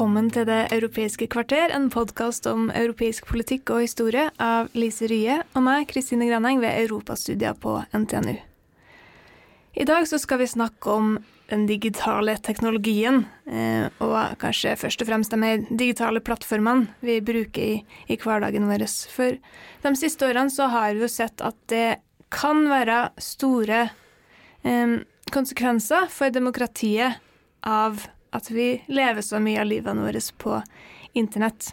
Velkommen til Det europeiske kvarter, en podkast om europeisk politikk og historie av Lise Rye og meg, Kristine Graneng, ved Europastudier på NTNU. I dag så skal vi snakke om den digitale teknologien, eh, og kanskje først og fremst de digitale plattformene vi bruker i, i hverdagen vår. For de siste årene så har vi jo sett at det kan være store eh, konsekvenser for demokratiet av at vi lever så mye av livene våre på internett.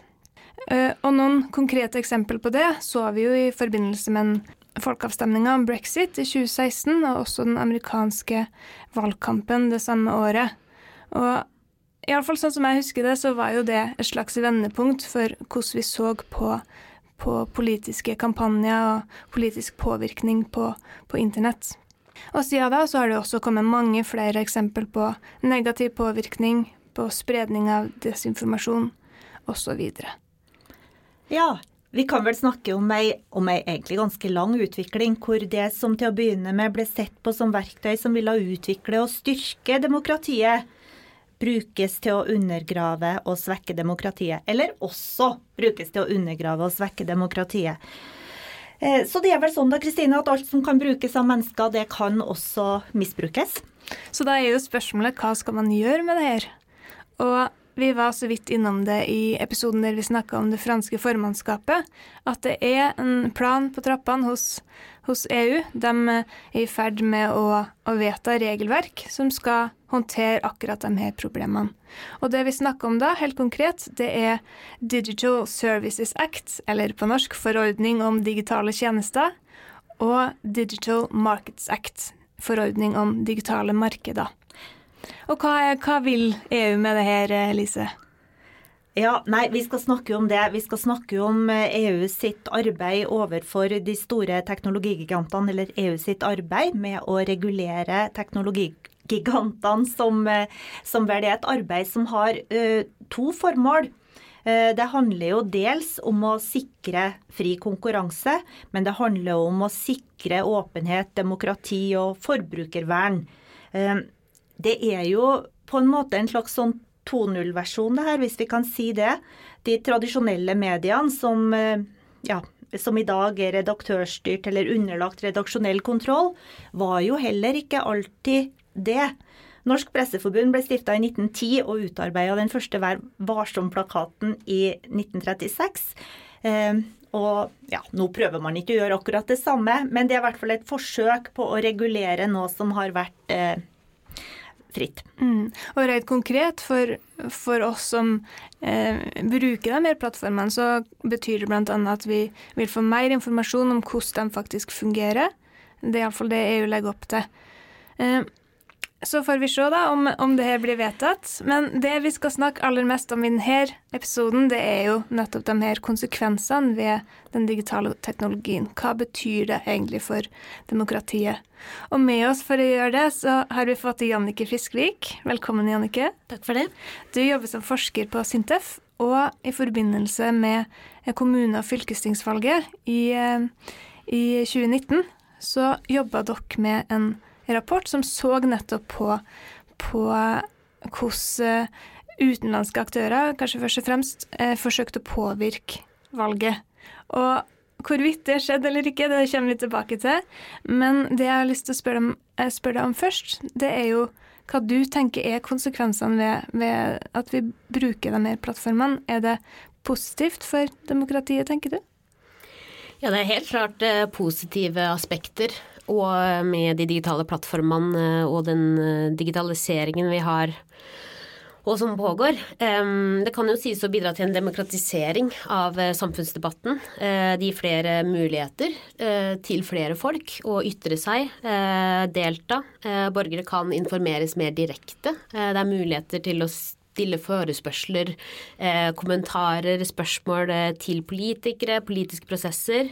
Eh, og noen konkrete eksempler på det så vi jo i forbindelse med en folkeavstemninga om brexit i 2016, og også den amerikanske valgkampen det samme året. Og iallfall sånn som jeg husker det, så var jo det et slags vendepunkt for hvordan vi så på, på politiske kampanjer og politisk påvirkning på, på internett. Og siden da så har det også kommet mange flere eksempel på negativ påvirkning, på spredning av desinformasjon osv. Ja, vi kan vel snakke om ei, om ei egentlig ganske lang utvikling, hvor det som til å begynne med ble sett på som verktøy som ville utvikle og styrke demokratiet, brukes til å undergrave og svekke demokratiet. Eller også brukes til å undergrave og svekke demokratiet. Eh, så det er vel sånn da, Kristine, at alt som kan brukes av mennesker, det kan også misbrukes? Så da er jo spørsmålet hva skal man gjøre med det her? Og vi var så vidt innom det i episoden der vi snakka om det franske formannskapet, at det er en plan på trappene hos, hos EU. De er i ferd med å, å, vedta regelverk som skal håndtere akkurat de her problemene. Og det vi snakker om da, helt konkret, det er Digital Services Act, eller på norsk forordning om digitale tjenester, og Digital Markets Act, forordning om digitale markeder. Og hva, hva vil EU med det her, Lise? Ja, nei, Vi skal snakke om det. Vi skal snakke om EU eh, sitt arbeid overfor de store teknologigigantene, eller EU sitt arbeid med å regulere teknologigigantene, som, eh, som vel er et arbeid som har uh, to formål. Det handler jo dels om å sikre fri konkurranse, men det handler om å sikre åpenhet, demokrati og forbrukervern. Det er jo på en måte en slags sånn 2.0-versjon, det her, hvis vi kan si det. De tradisjonelle mediene som, eh, ja, som i dag er redaktørstyrt eller underlagt redaksjonell kontroll, var jo heller ikke alltid det. Norsk Presseforbund ble stifta i 1910 og utarbeida den første Vær varsom-plakaten i 1936. Eh, og ja, nå prøver man ikke å gjøre akkurat det samme, men det er i hvert fall et forsøk på å regulere noe som har vært eh, fritt. Mm. Og rett konkret for, for oss som eh, bruker de her plattformene, så betyr det bl.a. at vi vil få mer informasjon om hvordan de faktisk fungerer. Det er iallfall det EU legger opp til. Eh, så får vi se da om, om det her blir vedtatt. Men det vi skal snakke aller mest om i denne episoden, det er jo nettopp de her konsekvensene ved den digitale teknologien. Hva betyr det egentlig for demokratiet? Og med oss for å gjøre det, så har vi fått Jannike Fiskvik. Velkommen, Jannike. Takk for det. Du jobber som forsker på Sintef, og i forbindelse med kommune- og fylkestingsvalget i, eh, i 2019 så jobba dere med en rapport som så nettopp på, på hvordan eh, utenlandske aktører, kanskje først og fremst, eh, forsøkte å påvirke valget. Og hvorvidt det skjedde eller ikke, det kommer vi tilbake til. Men det jeg har lyst til å spørre, om, eh, spørre deg om først, det er jo hva du tenker er konsekvensene ved, ved at vi bruker de her plattformene. Er det positivt for demokratiet, tenker du? Ja, det er helt klart positive aspekter og med de digitale plattformene og den eh, digitaliseringen vi har og som pågår. Det kan jo sies å bidra til en demokratisering av eh, samfunnsdebatten. Eh, det gir flere muligheter eh, til flere folk å ytre seg, delta. Borgere kan informeres mer direkte. Det er muligheter til å stille forespørsler, kommentarer, spørsmål til politikere, politiske prosesser.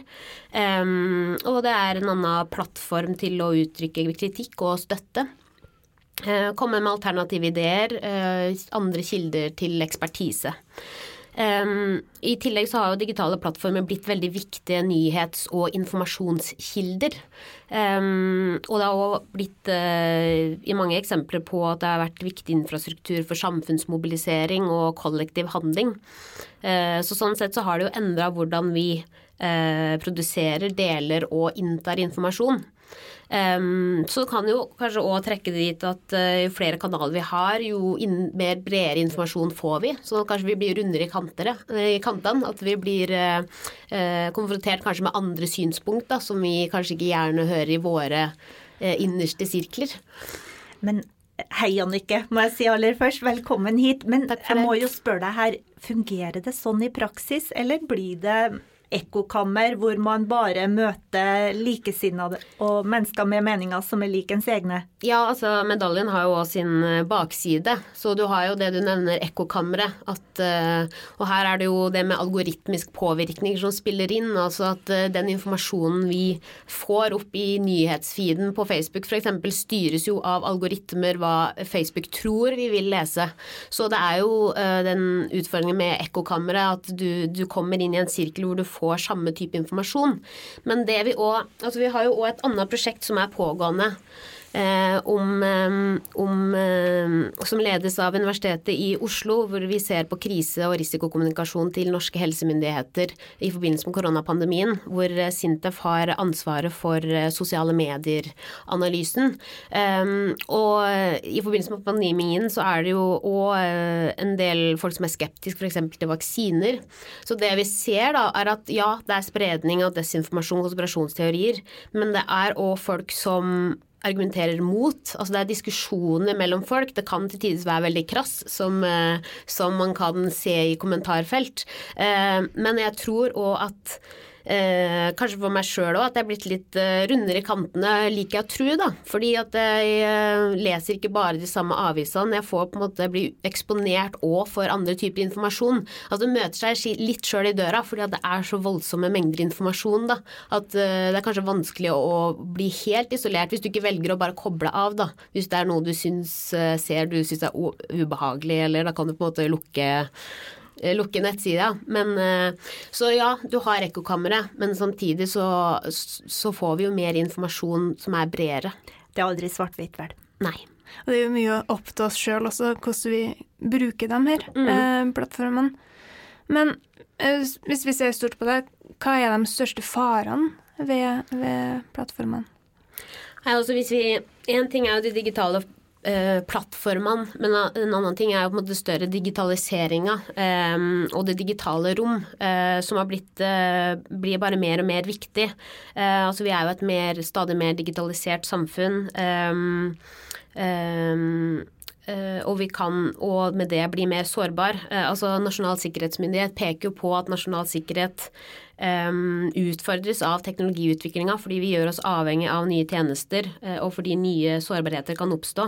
Og det er en annen plattform til å uttrykke kritikk og støtte. Uh, komme med alternative ideer, uh, andre kilder til ekspertise. I tillegg så har jo digitale plattformer blitt veldig viktige nyhets- og informasjonskilder. Og det har òg blitt uh, i mange eksempler på at det har vært viktig infrastruktur for samfunnsmobilisering og kollektiv handling. Så sånn sett så har det jo endra hvordan vi produserer, deler og inntar informasjon. Um, så kan jo kanskje òg trekke det dit at uh, jo flere kanaler vi har, jo inn, mer bredere informasjon får vi. Så kanskje vi blir rundere i, kantere, i kantene. At vi blir uh, uh, konfrontert kanskje med andre synspunkt da, som vi kanskje ikke gjerne hører i våre innerste sirkler. Men Hei, Annike, må jeg si aller først. Velkommen hit. Men jeg må jo spørre deg her, fungerer det sånn i praksis, eller blir det ekkokammer hvor man bare møter likesinnede og mennesker med meninger som er lik ens egne? Ja, altså medaljen har jo òg sin eh, bakside. Så du har jo det du nevner ekkokammeret. Eh, og her er det jo det med algoritmisk påvirkning som spiller inn. Altså at eh, den informasjonen vi får opp i nyhetsfeeden på Facebook f.eks. styres jo av algoritmer hva Facebook tror vi vil lese. Så det er jo den utfordringen med ekkokammeret at du, du kommer inn i en sirkel hvor du får får samme type informasjon. Men det vi òg Altså vi har jo òg et annet prosjekt som er pågående. Eh, om, eh, om, eh, som ledes av Universitetet i Oslo, hvor vi ser på krise- og risikokommunikasjon til norske helsemyndigheter i forbindelse med koronapandemien, hvor Sintef har ansvaret for sosiale medier-analysen. Og i forbindelse med pandemien så er det jo òg en del folk som er skeptiske f.eks. til vaksiner. Så det vi ser da, er at ja, det er spredning av desinformasjon og konspirasjonsteorier, men det er òg folk som argumenterer mot. Altså det er diskusjoner mellom folk. Det kan til tider være veldig krass, som, eh, som man kan se i kommentarfelt. Eh, men jeg tror òg at eh, kanskje for meg sjøl òg, at jeg er blitt litt eh, rundere i kantene, liker jeg å tro, da. Fordi at jeg eh, leser ikke bare de samme avisene, jeg får på en måte bli eksponert òg for andre typer informasjon. Altså du møter seg litt sjøl i døra, fordi at det er så voldsomme mengder informasjon, da. At eh, det er kanskje vanskelig å bli helt isolert hvis du ikke velger å bare koble av, da. Hvis det er noe du syns eh, ser du syns er ubehagelig, eller da kan du på en måte lukke lukke nettsida. Men, eh, så ja, du har ekkokammeret, men samtidig så, så, får vi jo mer informasjon som er bredere. Det er aldri svart-hvitt, vel? Nei. Og det er jo mye opp til oss sjøl også, hvordan vi bruker dem her mm. eh, plattformene. Men eh, hvis vi ser stort på det, hva er de største farene ved, ved plattformene? Nei, altså hvis vi, En ting er jo de digitale Eh, plattformene, men en annen ting er jo på en måte større digitaliseringa eh, og det digitale rom, eh, som har blitt eh, blir bare mer og mer viktig. Eh, altså vi er jo et mer, stadig mer digitalisert samfunn. og vi kan og med det bli mer sårbar. altså Nasjonal sikkerhetsmyndighet peker jo på at nasjonal sikkerhet utfordres av teknologiutviklinga fordi vi gjør oss avhengig av nye tjenester, og fordi nye sårbarheter kan oppstå.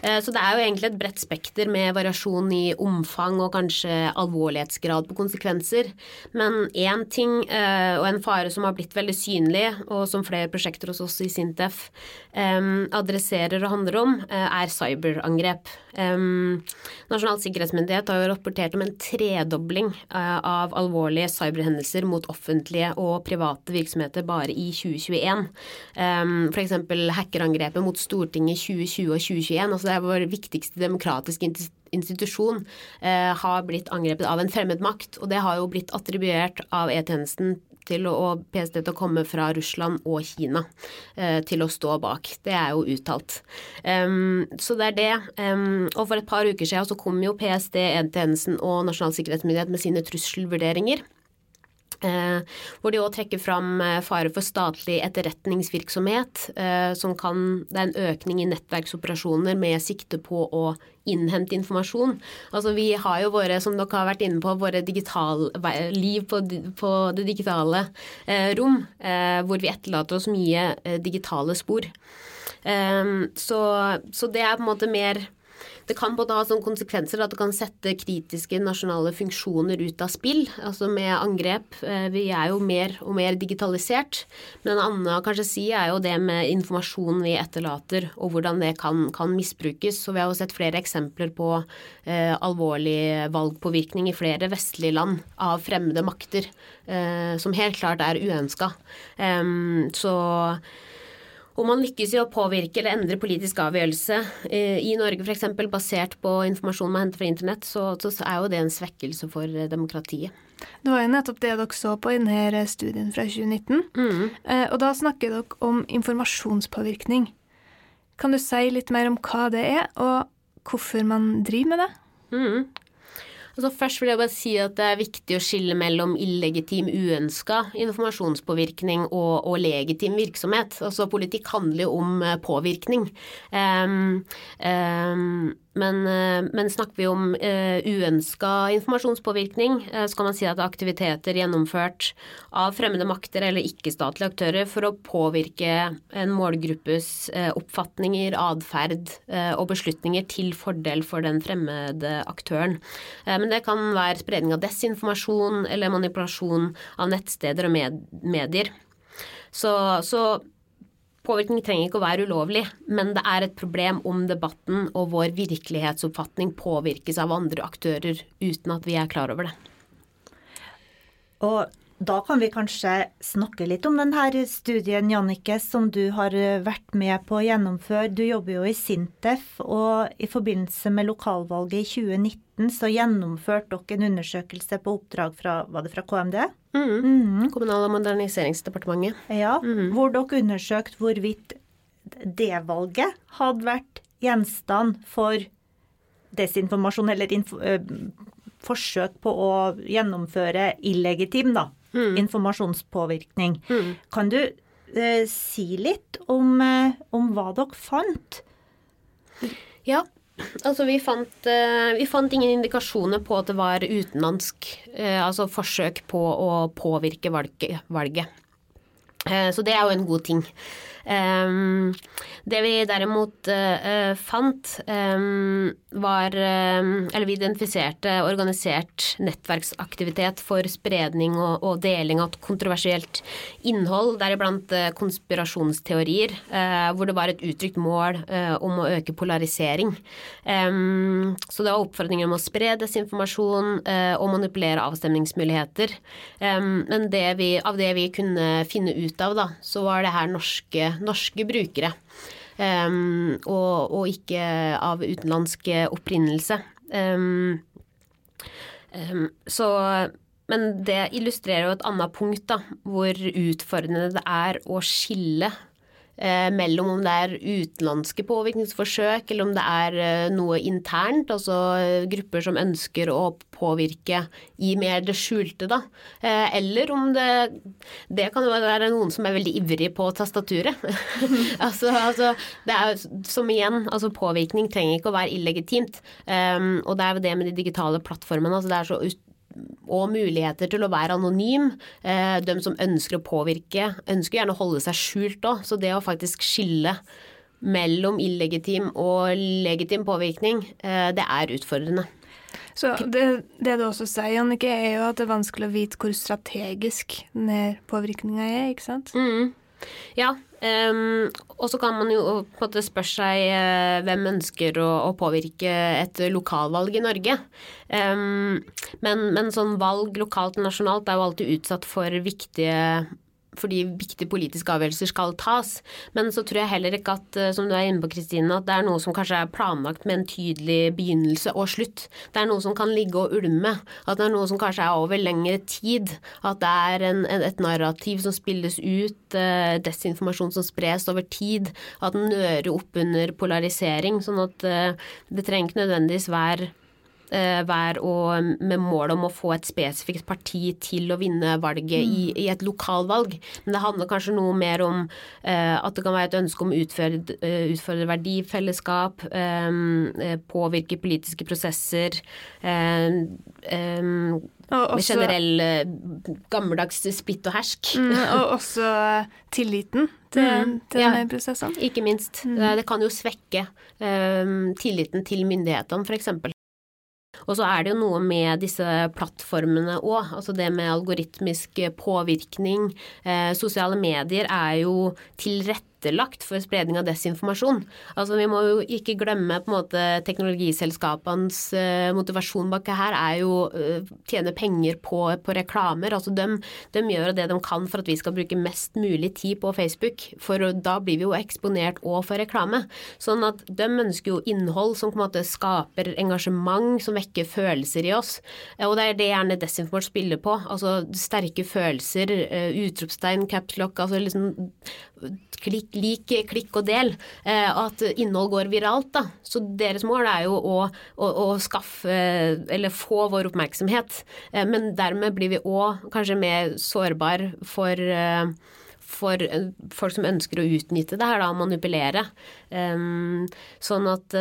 så det er jo egentlig et bredt spekter med variasjon i omfang og kanskje alvorlighetsgrad på konsekvenser. Men én ting, eh, og en fare som har blitt veldig synlig, og som flere prosjekter hos oss i Sintef eh, adresserer og handler om, er cyberangrep. Nasjonal sikkerhetsmyndighet har jo rapportert om en tredobling av alvorlige cyberhendelser mot offentlige og private virksomheter bare i 2021. F.eks. hackerangrepet mot Stortinget 2020 og 2021. altså det er vår viktigste demokratiske institusjon, eh, har blitt angrepet av en fremmed makt. Og det har jo blitt attribuert av E-tjenesten til å, og PST til å komme fra Russland og Kina eh, til å stå bak. Det er jo uttalt. Um, så det er det. Um, og for et par uker siden så kom jo PST, E-tjenesten og Nasjonal sikkerhetsmyndighet med sine trusselvurderinger. Eh, hvor de òg trekker fram fare for statlig etterretningsvirksomhet, som kan Det er en økning i nettverksoperasjoner med sikte på å innhente informasjon. Altså Vi har jo våre, som dere har vært inne på, våre digital, liv på, på det digitale eh, rom, eh, hvor vi etterlater oss mye eh, digitale spor. så, så det er på en måte mer det kan både ha sånne konsekvenser at det kan sette kritiske nasjonale funksjoner ut av spill, altså med angrep. Eh, vi er jo mer og mer digitalisert. Men en annen kanskje si er jo det med informasjonen vi etterlater, og hvordan det kan, kan misbrukes. Så vi har jo sett flere eksempler på eh, alvorlig valgpåvirkning i flere vestlige land av fremmede makter, eh, som helt klart er uønska. Um, så om man lykkes i å påvirke eller endre politisk avgjørelse eh, i Norge f.eks. basert på informasjon man henter fra internett, så, så, er jo det en svekkelse for eh, demokratiet. Det var jo nettopp det dere så på i denne studien fra 2019. Mm. Eh, og da snakker dere om informasjonspåvirkning. Kan du si litt mer om hva det er, og hvorfor man driver med det? Mm. Altså først vil jeg bare si at det er viktig å skille mellom illegitim, uønska informasjonspåvirkning og, og, legitim virksomhet. Altså politikk handler jo om eh, påvirkning. Um, um, men, eh, men, snakker vi om uh, eh, uønska informasjonspåvirkning, uh, så kan man si at er aktiviteter gjennomført av fremmede makter eller ikke-statlige aktører for å påvirke en målgruppes oppfatninger, atferd og beslutninger til fordel for den fremmede aktøren. men det kan være spredning av desinformasjon eller manipulasjon av nettsteder og med medier. Så, så Påvirkning trenger ikke å være ulovlig, men det er et problem om debatten og vår virkelighetsoppfatning påvirkes av andre aktører uten at vi er klar over det. Og da kan vi kanskje snakke litt om denne studien, Jannike, som du har vært med på å gjennomføre. Du jobber jo i Sintef, og i forbindelse med lokalvalget i 2019 så gjennomførte dere en undersøkelse på oppdrag fra, var det fra KMD? Mm. Mm. Kommunal- og moderniseringsdepartementet. Ja, mm. hvor dere undersøkte hvorvidt det valget hadde vært gjenstand for desinformasjon eller info, øh, forsøk på å gjennomføre illegitim da, mm. informasjonspåvirkning. Mm. Kan du eh, si litt om, øh, om hva dere fant? Ja, Altså, vi fant, eh, vi fant, ingen indikasjoner på at det var utenlandsk, eh, altså forsøk på å påvirke valget. valget. Uh, så det er jo en god ting. Um, det vi derimot uh, fant, um, var um, Eller vi identifiserte organisert nettverksaktivitet for spredning og, og deling av kontroversielt innhold, deriblant uh, konspirasjonsteorier, hvor det var et uttrykt mål om å øke polarisering. så det var oppfordringer om å spre desinformasjon og manipulere avstemningsmuligheter. men det vi, av det vi kunne finne ut av, da, så var det her norske norske brukere. Um, og, og, ikke av utenlandsk opprinnelse. Um, um, så Men det illustrerer jo et annet punkt, da, hvor utfordrende det er å skille mellom om det er utenlandske påvirkningsforsøk, eller om det er eh, noe internt, altså eh, grupper som ønsker å påvirke i mer det skjulte, da. Eller om det Det kan jo være noen som er veldig ivrig på tastaturet. altså, altså, det er som igjen, altså påvirkning trenger ikke å være illegitimt. Um, og det er jo det med de digitale plattformene. altså det er så og muligheter til å være anonym. Eh, de som ønsker å påvirke, ønsker gjerne å holde seg skjult òg. Så det å faktisk skille mellom illegitim og legitim påvirkning, eh, det er utfordrende. Så det, det, du også sier, Jannicke, er jo at det er vanskelig å vite hvor strategisk denne påvirkninga er, ikke sant? Mm. Ja, Um, og så kan man jo på en måte spørre seg uh, hvem ønsker å, å, påvirke et lokalvalg i Norge. Um, men, men sånn valg lokalt og nasjonalt er jo alltid utsatt for viktige fordi viktige politiske avgjørelser skal tas. Men så tror jeg heller ikke at, eh, som du er inne på Kristine, at det er noe som kanskje er planlagt med en tydelig begynnelse og slutt. Det er noe som kan ligge og ulme. At det er noe som kanskje er over lengre tid. At det er en, et narrativ som spilles ut, eh, desinformasjon som spres over tid. At den nører opp under polarisering. Sånn at eh, det trenger ikke nødvendigvis være være og, med mål om å få et spesifikt parti til å vinne valget i, i, et lokalvalg. Men det handler kanskje noe mer om eh, at det kan være et ønske om å utfordre, uh, utfordre verdifellesskap, eh, påvirke politiske prosesser. Eh, med generell gammeldags splitt og hersk. Mm, og også tilliten til, mm, til ja, prosessene. Ikke minst. Mm. Det kan jo svekke um, tilliten til myndighetene, f.eks. Og så er det jo noe med disse plattformene òg. Altså det med algoritmisk påvirkning. Eh, sosiale medier er jo tilrettelagt tilrettelagt for spredning av desinformasjon. Altså Vi må jo ikke glemme på en måte teknologiselskapenes uh, motivasjon bak her er jo å tjene penger på, på reklamer. Altså de, de, gjør det de kan for at vi skal bruke mest mulig tid på Facebook, for da blir vi jo eksponert òg for reklame. Sånn at de ønsker jo innhold som på en måte skaper engasjement, som vekker følelser i oss. Og det er det gjerne desinformasjon spiller på. Altså sterke følelser, utropstegn, capslock, altså liksom klikk, lik, klikk og del. Eh, at innhold går viralt. Da. Så deres mål er jo å, å, å skaffe, eller få vår oppmerksomhet. Eh, men dermed blir vi òg kanskje mer sårbar for eh, for folk som ønsker å utnytte det her, da, manipulere. Sånn at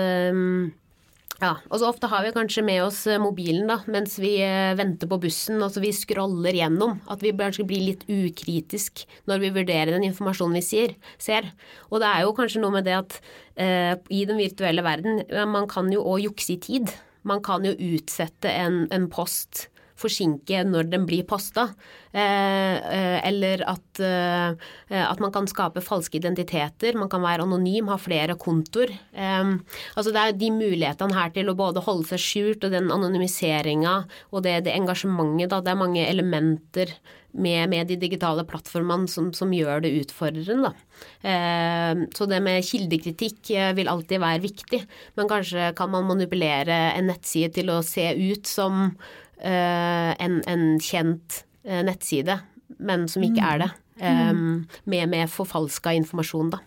ja, og så ofte har vi kanskje med oss eh, mobilen da, mens vi eh, venter på bussen. Altså vi scroller gjennom. At vi kanskje blir litt ukritisk når vi vurderer den informasjonen vi sier, ser. Og det er jo kanskje noe med det at eh, i den virtuelle verden, man kan jo òg jukse i tid. Man kan jo utsette en, en post forsinke når den blir posta. Eh, eh, eller at, eh, at, man kan skape falske identiteter. Man kan være anonym, ha flere kontor. altså det er de mulighetene her til å både holde seg skjult og den anonymiseringa og det, det engasjementet. Da. Det er mange elementer med, med, de digitale plattformene som, som gjør det utfordrende. Eh, så det med kildekritikk vil alltid være viktig, men kanskje kan man manipulere en nettside til å se ut som en, en, kjent eh, nettside, men som ikke er det. Um, med, med forfalska informasjon, da.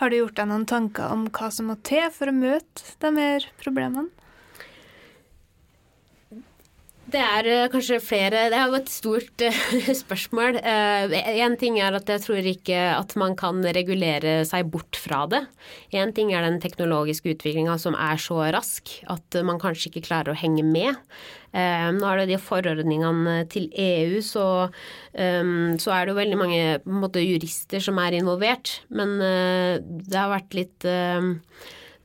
Har du gjort deg noen tanker om hva som må til for å møte de her problemene? Det er uh, kanskje flere Det er jo et stort uh, spørsmål. Én uh, ting er at jeg tror ikke at man kan regulere seg bort fra det. Én ting er den teknologiske utviklinga som er så rask at man kanskje ikke klarer å henge med. Nå er det de forordningene til EU, så, så er det jo veldig mange måte, jurister som er involvert. Men det har vært litt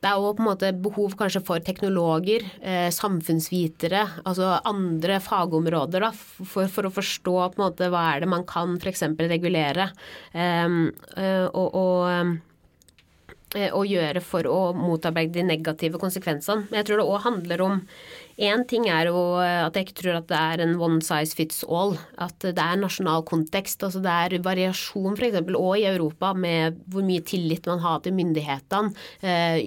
det er jo på en måte behov kanskje for teknologer, eh, samfunnsvitere, altså andre fagområder, da, for, for, å forstå på en måte hva er det man kan f.eks. regulere. Um, og, og å gjøre for å motarbeide de negative konsekvensene. Men jeg tror det òg handler om Én ting er jo at jeg ikke tror at det er en one size fits all. At det er nasjonal kontekst. altså Det er variasjon f.eks. òg i Europa med hvor mye tillit man har til myndighetene. Eh,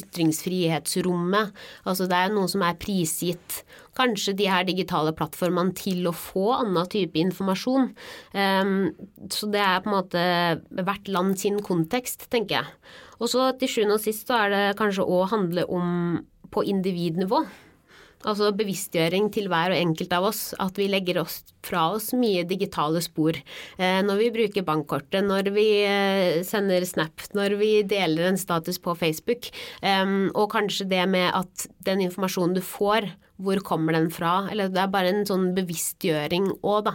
ytringsfrihetsrommet. Altså det er noe som er prisgitt kanskje de her digitale plattformene til å få annen type informasjon. Så det er på en måte hvert land sin kontekst, tenker jeg. Og så til sjuende og sist så er det kanskje å handle om på individnivå. Altså bevisstgjøring til hver og enkelt av oss. At vi legger oss fra oss mye digitale spor. Eh, når vi bruker bankkortet, når vi eh, sender Snap, når vi deler en status på Facebook. Eh, og kanskje det med at den informasjonen du får, hvor kommer den fra? Eller det er bare en sånn bevisstgjøring òg, da.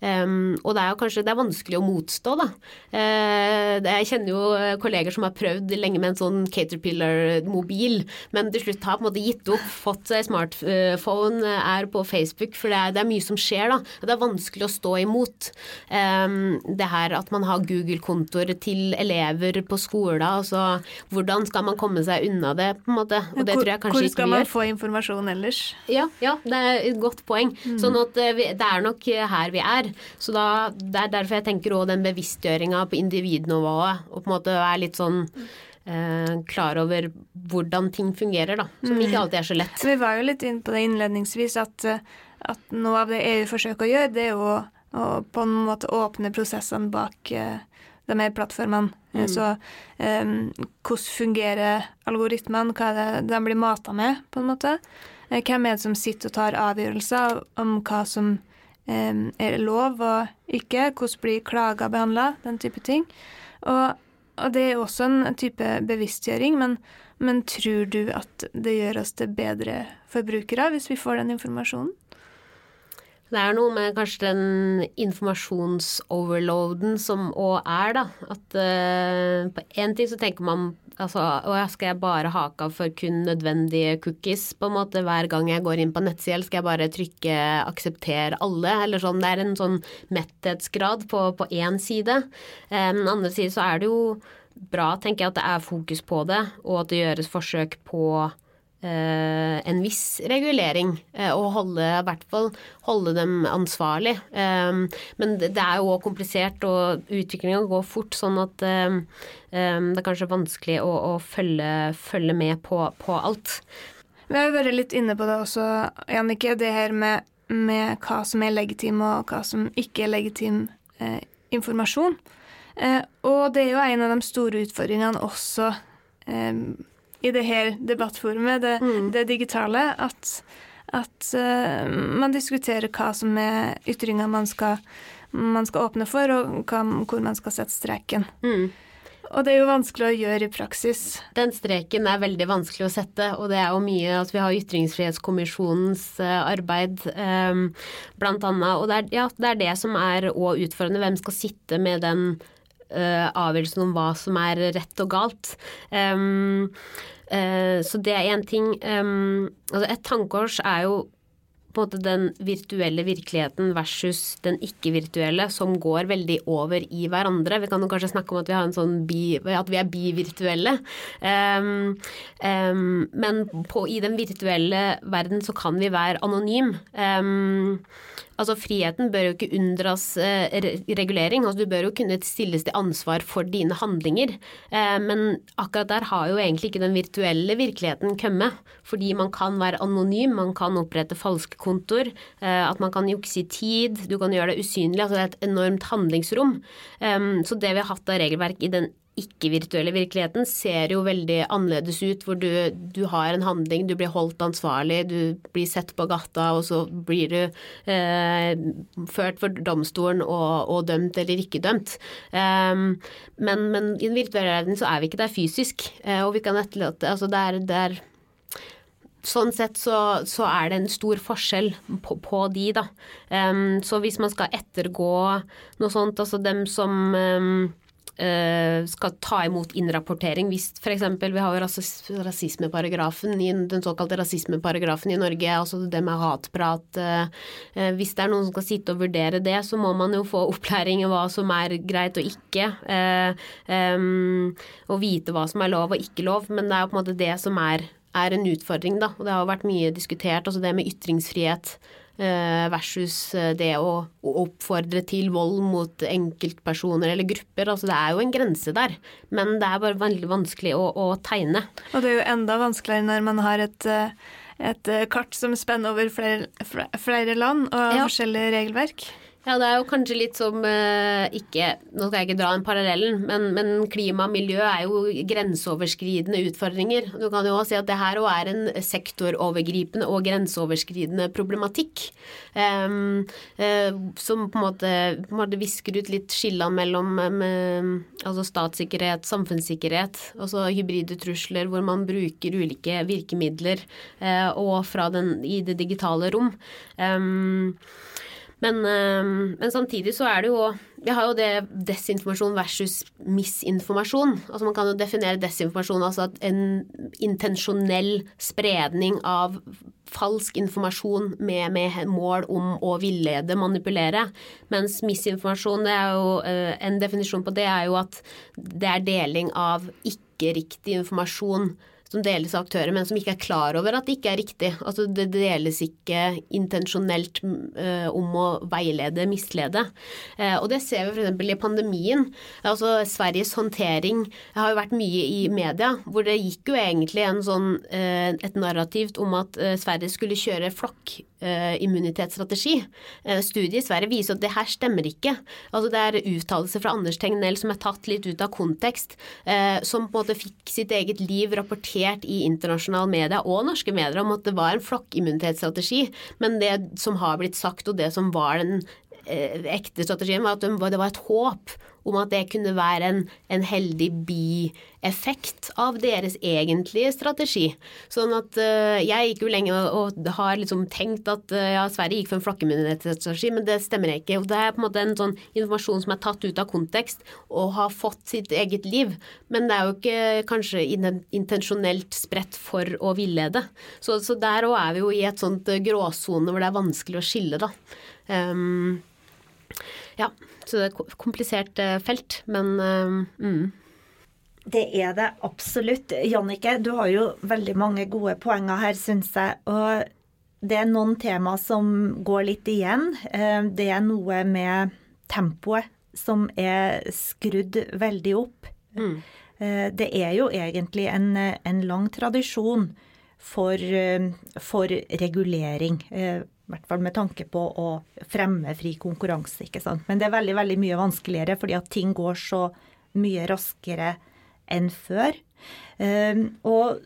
Um, og det er jo kanskje det er vanskelig å motstå, da. Uh, jeg kjenner jo kolleger som har prøvd lenge med en sånn Caterpillar-mobil, men til slutt har på en måte gitt opp, fått seg smartphone, er på Facebook, for det er, det er, mye som skjer, da. Det er vanskelig å stå imot. Um, det her at man har Google-kontoer til elever på skolen, altså hvordan skal man komme seg unna det, på en måte. Og det tror jeg kanskje ikke gjør. Man få informasjon ellers? Ja, ja, det er et godt poeng. Mm. Sånn at eh, vi, det er nok eh, her vi er. Så da, Det er derfor jeg tenker òg den bevisstgjøringa på individnivået, og på en måte være litt sånn eh, klar over hvordan ting fungerer, da. Som mm. ikke alltid er så lett. Vi var jo litt inne på det innledningsvis, at, eh, at noe av det EU forsøker å gjøre, det er jo å på en måte åpne prosessene bak eh, de her plattformene. Mm. Så hvordan fungerer algoritmene, hva er det de blir mata med, på en måte? Hvem er det som sitter og tar avgjørelser om hva som er lov og ikke? Hvordan blir klager behandla? Den type ting. Og, og, det er også en type bevisstgjøring, men, men tror du at det gjør oss til bedre forbrukere hvis vi får den informasjonen? Det er noe med kanskje den informasjonsoverloaden som òg er, da. At uh, på én ting så tenker man altså å skal jeg bare hake av for kun nødvendige cookies på en måte hver gang jeg går inn på nettsida, skal jeg bare trykke aksepter alle, eller sånn. Det er en sånn metthetsgrad på, på én side. Um, den andre side så er det jo bra, tenker jeg, at det er fokus på det, og at det gjøres forsøk på Eh, en viss regulering, eh, og holde, i hvert fall holde dem ansvarlig. Eh, men det er jo òg komplisert, og utviklinga går fort, sånn at det er kanskje vanskelig å, å følge, følge, med på, på, alt. Vi har jo vært litt inne på det også, Jannicke, det her med, med, hva som er legitim og hva som ikke er legitim eh, informasjon. Eh, og det er jo en av de store utfordringene også eh, i det her debattforumet, det, mm. det digitale, at, at uh, man diskuterer hva som er ytringer man skal, man skal åpne for, og hva, hvor man skal sette streken. Mm. Og det er jo vanskelig å gjøre i praksis. Den streken er veldig vanskelig å sette, og det er jo mye at vi har Ytringsfrihetskommisjonens uh, arbeid um, blant annet. Og det er, ja, det er det som er òg utfordrende. Hvem skal sitte med den avgjørelsen om hva som er rett og galt. Um, uh, så det er én ting. Um, altså et tankekors er jo på en måte den virtuelle virkeligheten versus den ikke-virtuelle, som går veldig over i hverandre. Vi kan jo kanskje snakke om at vi, sånn bi, at vi er bivirtuelle. Um, um, men på, i den virtuelle verden så kan vi være anonym. Um, Altså Friheten bør jo ikke unndras eh, regulering. altså Du bør jo kunne stilles til ansvar for dine handlinger. Eh, men akkurat der har jo egentlig ikke den virtuelle virkeligheten kommet. Fordi man kan være anonym, man kan opprette falske kontoer. Eh, at man kan jukse i tid, du kan gjøre det usynlig. altså Det er et enormt handlingsrom. Så det vi har hatt av regelverk i den ikke-virtuelle virkeligheten ser jo veldig annerledes ut, hvor du, du, har en handling, du blir holdt ansvarlig, du blir sett på gata, og så blir du eh, ført for domstolen og, og, dømt eller ikke dømt. Um, men, men, i den virtuelle verden så er vi ikke der fysisk, uh, og vi kan etterlate Altså det er, det er Sånn sett så, så, er det en stor forskjell på, på de, da. Um, så hvis man skal ettergå noe sånt, altså dem som um, Eh, skal ta imot innrapportering hvis f.eks. vi har jo rasismeparagrafen, i den såkalte rasismeparagrafen i Norge, altså det med hatprat. Eh, eh, hvis det er noen som skal sitte og vurdere det, så må man jo få opplæring i hva som er greit og ikke. Og vite hva som er lov og ikke lov. Men det er jo på en måte det som er, er en utfordring, da. Og det har jo vært mye diskutert, altså det med ytringsfrihet. Eh, versus eh, det å oppfordre til vold mot enkeltpersoner eller grupper. Altså det er jo en grense der, men det er bare veldig vanskelig å, å tegne. Og det er jo enda vanskeligere når man har et, eh, et kart som spenner over flere, flere land og ja. forskjellige regelverk. Ja, det er jo kanskje litt som eh, ikke Nå skal jeg ikke dra den parallellen, men, men klima og miljø er jo grenseoverskridende utfordringer. Du kan jo også si at det her òg er en sektorovergripende og grenseoverskridende problematikk. Um, uh, som på en måte, på en måte visker ut litt skillene mellom um, altså statssikkerhet, samfunnssikkerhet, altså hybride trusler hvor man bruker ulike virkemidler, uh, og fra den, i det digitale rom. Um, men, eh, men, samtidig så er det jo Vi har jo det desinformasjon versus misinformasjon. Altså Man kan jo definere desinformasjon altså at en intensjonell spredning av falsk informasjon med, med, mål om å villede, manipulere. Mens misinformasjon, det er jo eh, en definisjon på det er jo at det er deling av ikke riktig informasjon som deles av aktører, men som ikke er klar over at det ikke er riktig. Altså Det deles ikke intensjonelt uh, om å veilede, mislede. Uh, og det ser vi f.eks. i pandemien. Altså Sveriges håndtering har jo vært mye i media, hvor det gikk jo egentlig en sånn, uh, et narrativt om at Sverige skulle kjøre flokk immunitetsstrategi. Studiet i Sverige viser at det her stemmer ikke. Altså Det er uttalelser fra Anders Tegnell som er tatt litt ut av kontekst, som på en måte fikk sitt eget liv rapportert rapportert i internasjonale medier og norske medier om at det var en flokkimmunitetsstrategi, men det som har blitt sagt og det som var den ekte strategien, var at det var et håp om at det kunne være en, en heldig bieffekt av deres egentlige strategi. Sånn at uh, jeg gikk jo lenge og, og har liksom tenkt at uh, ja, Sverige gikk for en flokkimmunitetsstrategi, men det stemmer ikke. Og det er på en måte en sånn informasjon som er tatt ut av kontekst og har fått sitt eget liv. Men det er jo ikke kanskje intensjonelt spredt for å villede. Så, så der òg er vi jo i et sånt gråsone hvor det er vanskelig å skille, da. Um, ja, så det er et komplisert eh, felt, men eh, mm. Det er det absolutt. Jannike, du har jo veldig mange gode poenger her, syns jeg. Og det er noen tema som går litt igjen. Eh, det er noe med tempoet som er skrudd veldig opp. Mm. Det er jo egentlig en, en lang tradisjon for, for regulering i hvert fall med tanke på å fremme fri konkurranse. ikke sant? Men det er veldig veldig mye vanskeligere fordi at ting går så mye raskere enn før. Um, og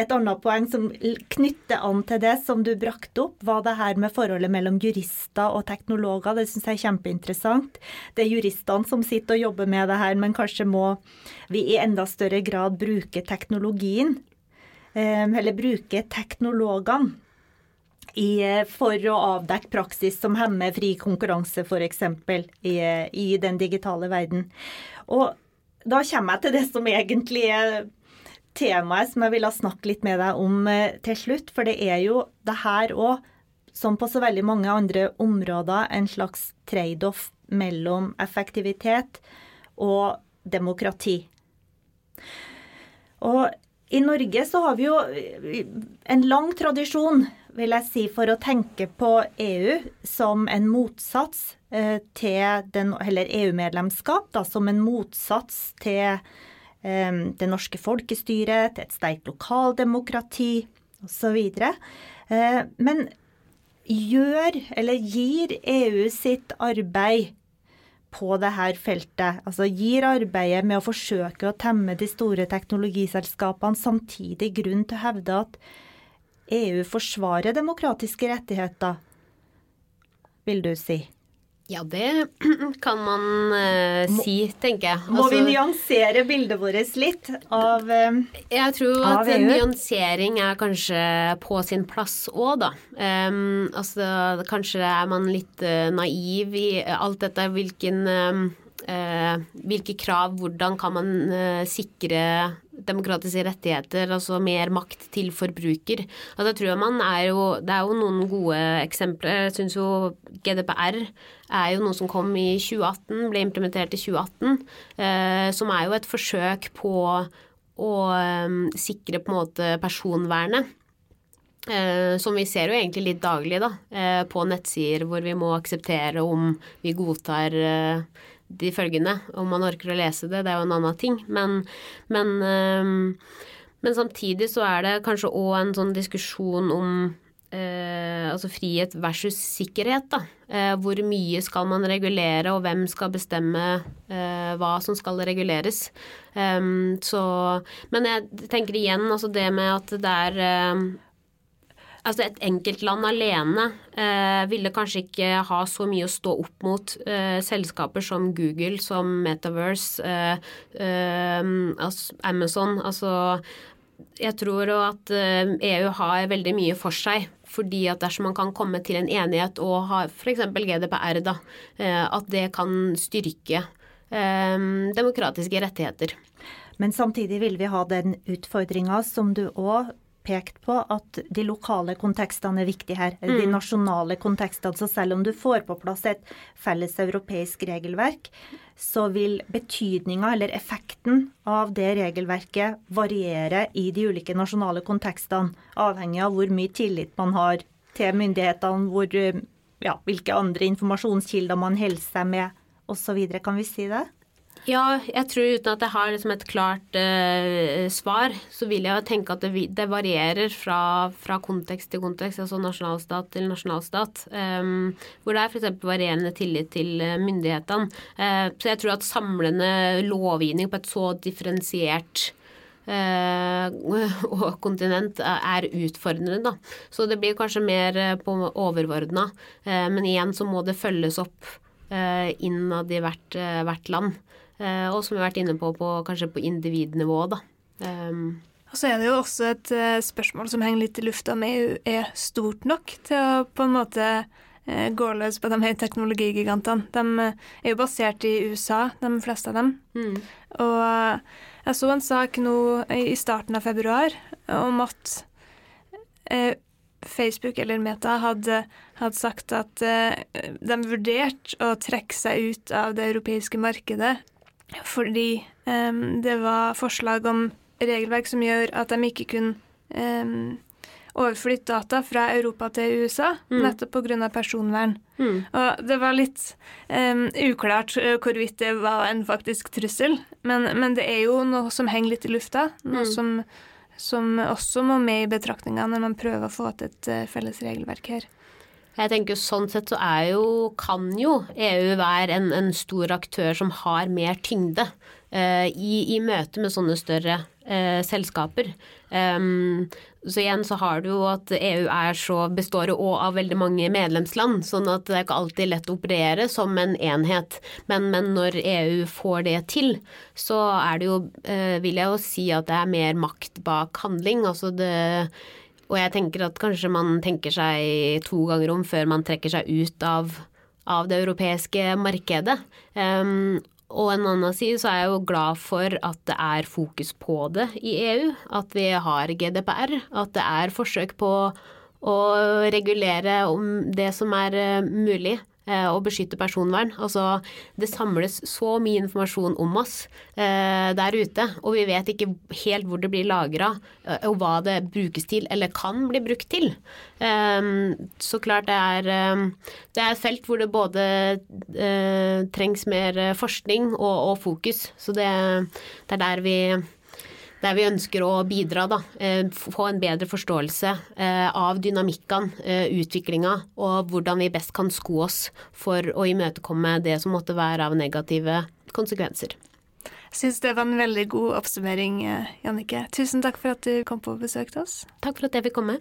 et annet poeng som knytter an til det som du brakte opp, var det her med forholdet mellom jurister og teknologer. Det syns jeg er kjempeinteressant. Det er juristene som sitter og jobber med det her, men kanskje må vi i enda større grad bruke teknologien. Um, eller bruke teknologene i, eh, for å avdekke praksis som hemmer fri konkurranse, f.eks. I, i den digitale verden. Og da kommer jeg til det som egentlig er temaet som jeg ville snakke litt med deg om eh, til slutt. For det er jo det her òg, som på så veldig mange andre områder, en slags trade-off mellom effektivitet og demokrati. Og i Norge så har vi jo en lang tradisjon vil jeg si, for å tenke på EU som en motsats eh, til den, Eller EU-medlemskap som en motsats til eh, det norske folkestyret, til et sterkt lokaldemokrati osv. Eh, men gjør, eller gir EU sitt arbeid på dette feltet, altså gir arbeidet med å forsøke å temme de store teknologiselskapene samtidig grunn til å hevde at EU forsvarer demokratiske rettigheter, vil du si? Ja, det kan man uh, si, tenker jeg. Altså, må vi altså- nyansere bildet vårt litt av uh, Jeg tror at nyansering er kanskje på sin plass òg, da. Um, altså, kanskje er man litt uh, naiv i alt dette. Hvilken um, hvilke krav, hvordan kan man sikre demokratiske rettigheter, altså mer makt til forbruker. Altså, jeg tror man er jo, Det er jo noen gode eksempler. Jeg syns jo GDPR er jo noe som kom i 2018, ble implementert i 2018, eh, som er jo et forsøk på å eh, sikre på en måte personvernet. Eh, som vi ser jo egentlig litt daglig da, eh, på nettsider hvor vi må akseptere om vi godtar eh, de følgende. Om man orker å lese det, det er jo en annen ting. Men, men, men samtidig så er det kanskje òg en sånn diskusjon om eh, altså frihet versus sikkerhet. Da. Eh, hvor mye skal man regulere, og hvem skal bestemme eh, hva som skal reguleres. Um, så, men jeg tenker igjen altså det med at det er Altså et enkeltland alene eh, ville kanskje ikke ha så mye å stå opp mot eh, selskaper som Google, som Metaverse, eh, eh altså Amazon. Altså jeg tror at EU eh, e har veldig mye for seg. Fordi at dersom man kan komme til en enighet og ha f.eks. GDPR, da, eh, at det kan styrke demokratiske rettigheter. Men samtidig vil vi ha den utfordringa som du òg pekt på at de lokale kontekstene er viktige her. Mm. De nasjonale kontekstene. Så selv om du får på plass et felles europeisk regelverk, så vil betydninga eller effekten av det regelverket variere i de ulike nasjonale kontekstene, avhengig av hvor mye tillit man har til myndighetene, hvor, ja, hvilke andre informasjonskilder man holder seg med osv. Kan vi si det? Ja, jeg tror uten at jeg har liksom et klart eh, svar, så vil jeg tenke at det, det varierer fra, fra kontekst til kontekst, altså nasjonalstat til nasjonalstat. Um, hvor det er f.eks. varierende tillit til eh, myndighetene. Uh, så jeg tror at samlende lovgivning på et så differensiert og kontinent er utfordrende, da. Så det blir kanskje mer på overordna. Uh, men igjen så må det følges opp innad i hvert, hvert land. Eh, og som vi har vært inne på, på kanskje på individnivå, da. Um, Og så er det jo også et eh, spørsmål som henger litt i lufta om EU er stort nok til å på en måte eh, gå løs på de her teknologigigantene. De er jo basert i USA, de fleste av dem. mm. Og jeg så en sak nå i starten av februar om at Facebook eller Meta hadde, hadde sagt at de vurderte å trekke seg ut av det europeiske markedet fordi um, det var forslag om regelverk som gjør at de ikke kunne um, overflytte data fra Europa til USA, Mm. nettopp pga. personvern. Mm. Og det var litt um, uklart hvorvidt det var en faktisk trussel, men, men det er jo noe som henger litt i lufta. Noe Mm. som, som også må med i betraktninga når man prøver å få til et eh, felles regelverk her. Jeg tenker Sånn sett så er jo, kan jo EU være en, en stor aktør som har mer tyngde uh, i, i møte med sånne større uh, selskaper. Um, så igjen så har du jo at EU er så, består jo av veldig mange medlemsland, sånn at det er ikke alltid lett å operere som en enhet. Men, men når EU får det til, så er det jo, uh, vil jeg jo si at det er mer makt bak handling. Altså det og jeg tenker at kanskje man tenker seg to ganger om før man trekker seg ut av, av det europeiske markedet. Um, og en annen side så er jeg jo glad for at det er fokus på det i EU. At vi har GDPR. At det er forsøk på å regulere om det som er eh, mulig. Eh, Og beskytte personvern. Altså, det samles så mye informasjon om oss eh, der ute, og vi vet ikke helt hvor det blir lagra, og hva det brukes til, eller kan bli brukt til. Så klart det er, det er et felt hvor det både eh, trengs mer eh, forskning og, og fokus. Så det, det er der vi der vi ønsker å bidra, da. eh, Få en bedre forståelse eh, av dynamikkene, eh, utviklinga, og hvordan vi best kan sko oss for å imøtekomme det som måtte være av negative konsekvenser. Jeg syns det var en veldig god oppsummering, Jannike. Tusen takk for at du kom på besøk til oss. Takk for at jeg fikk komme.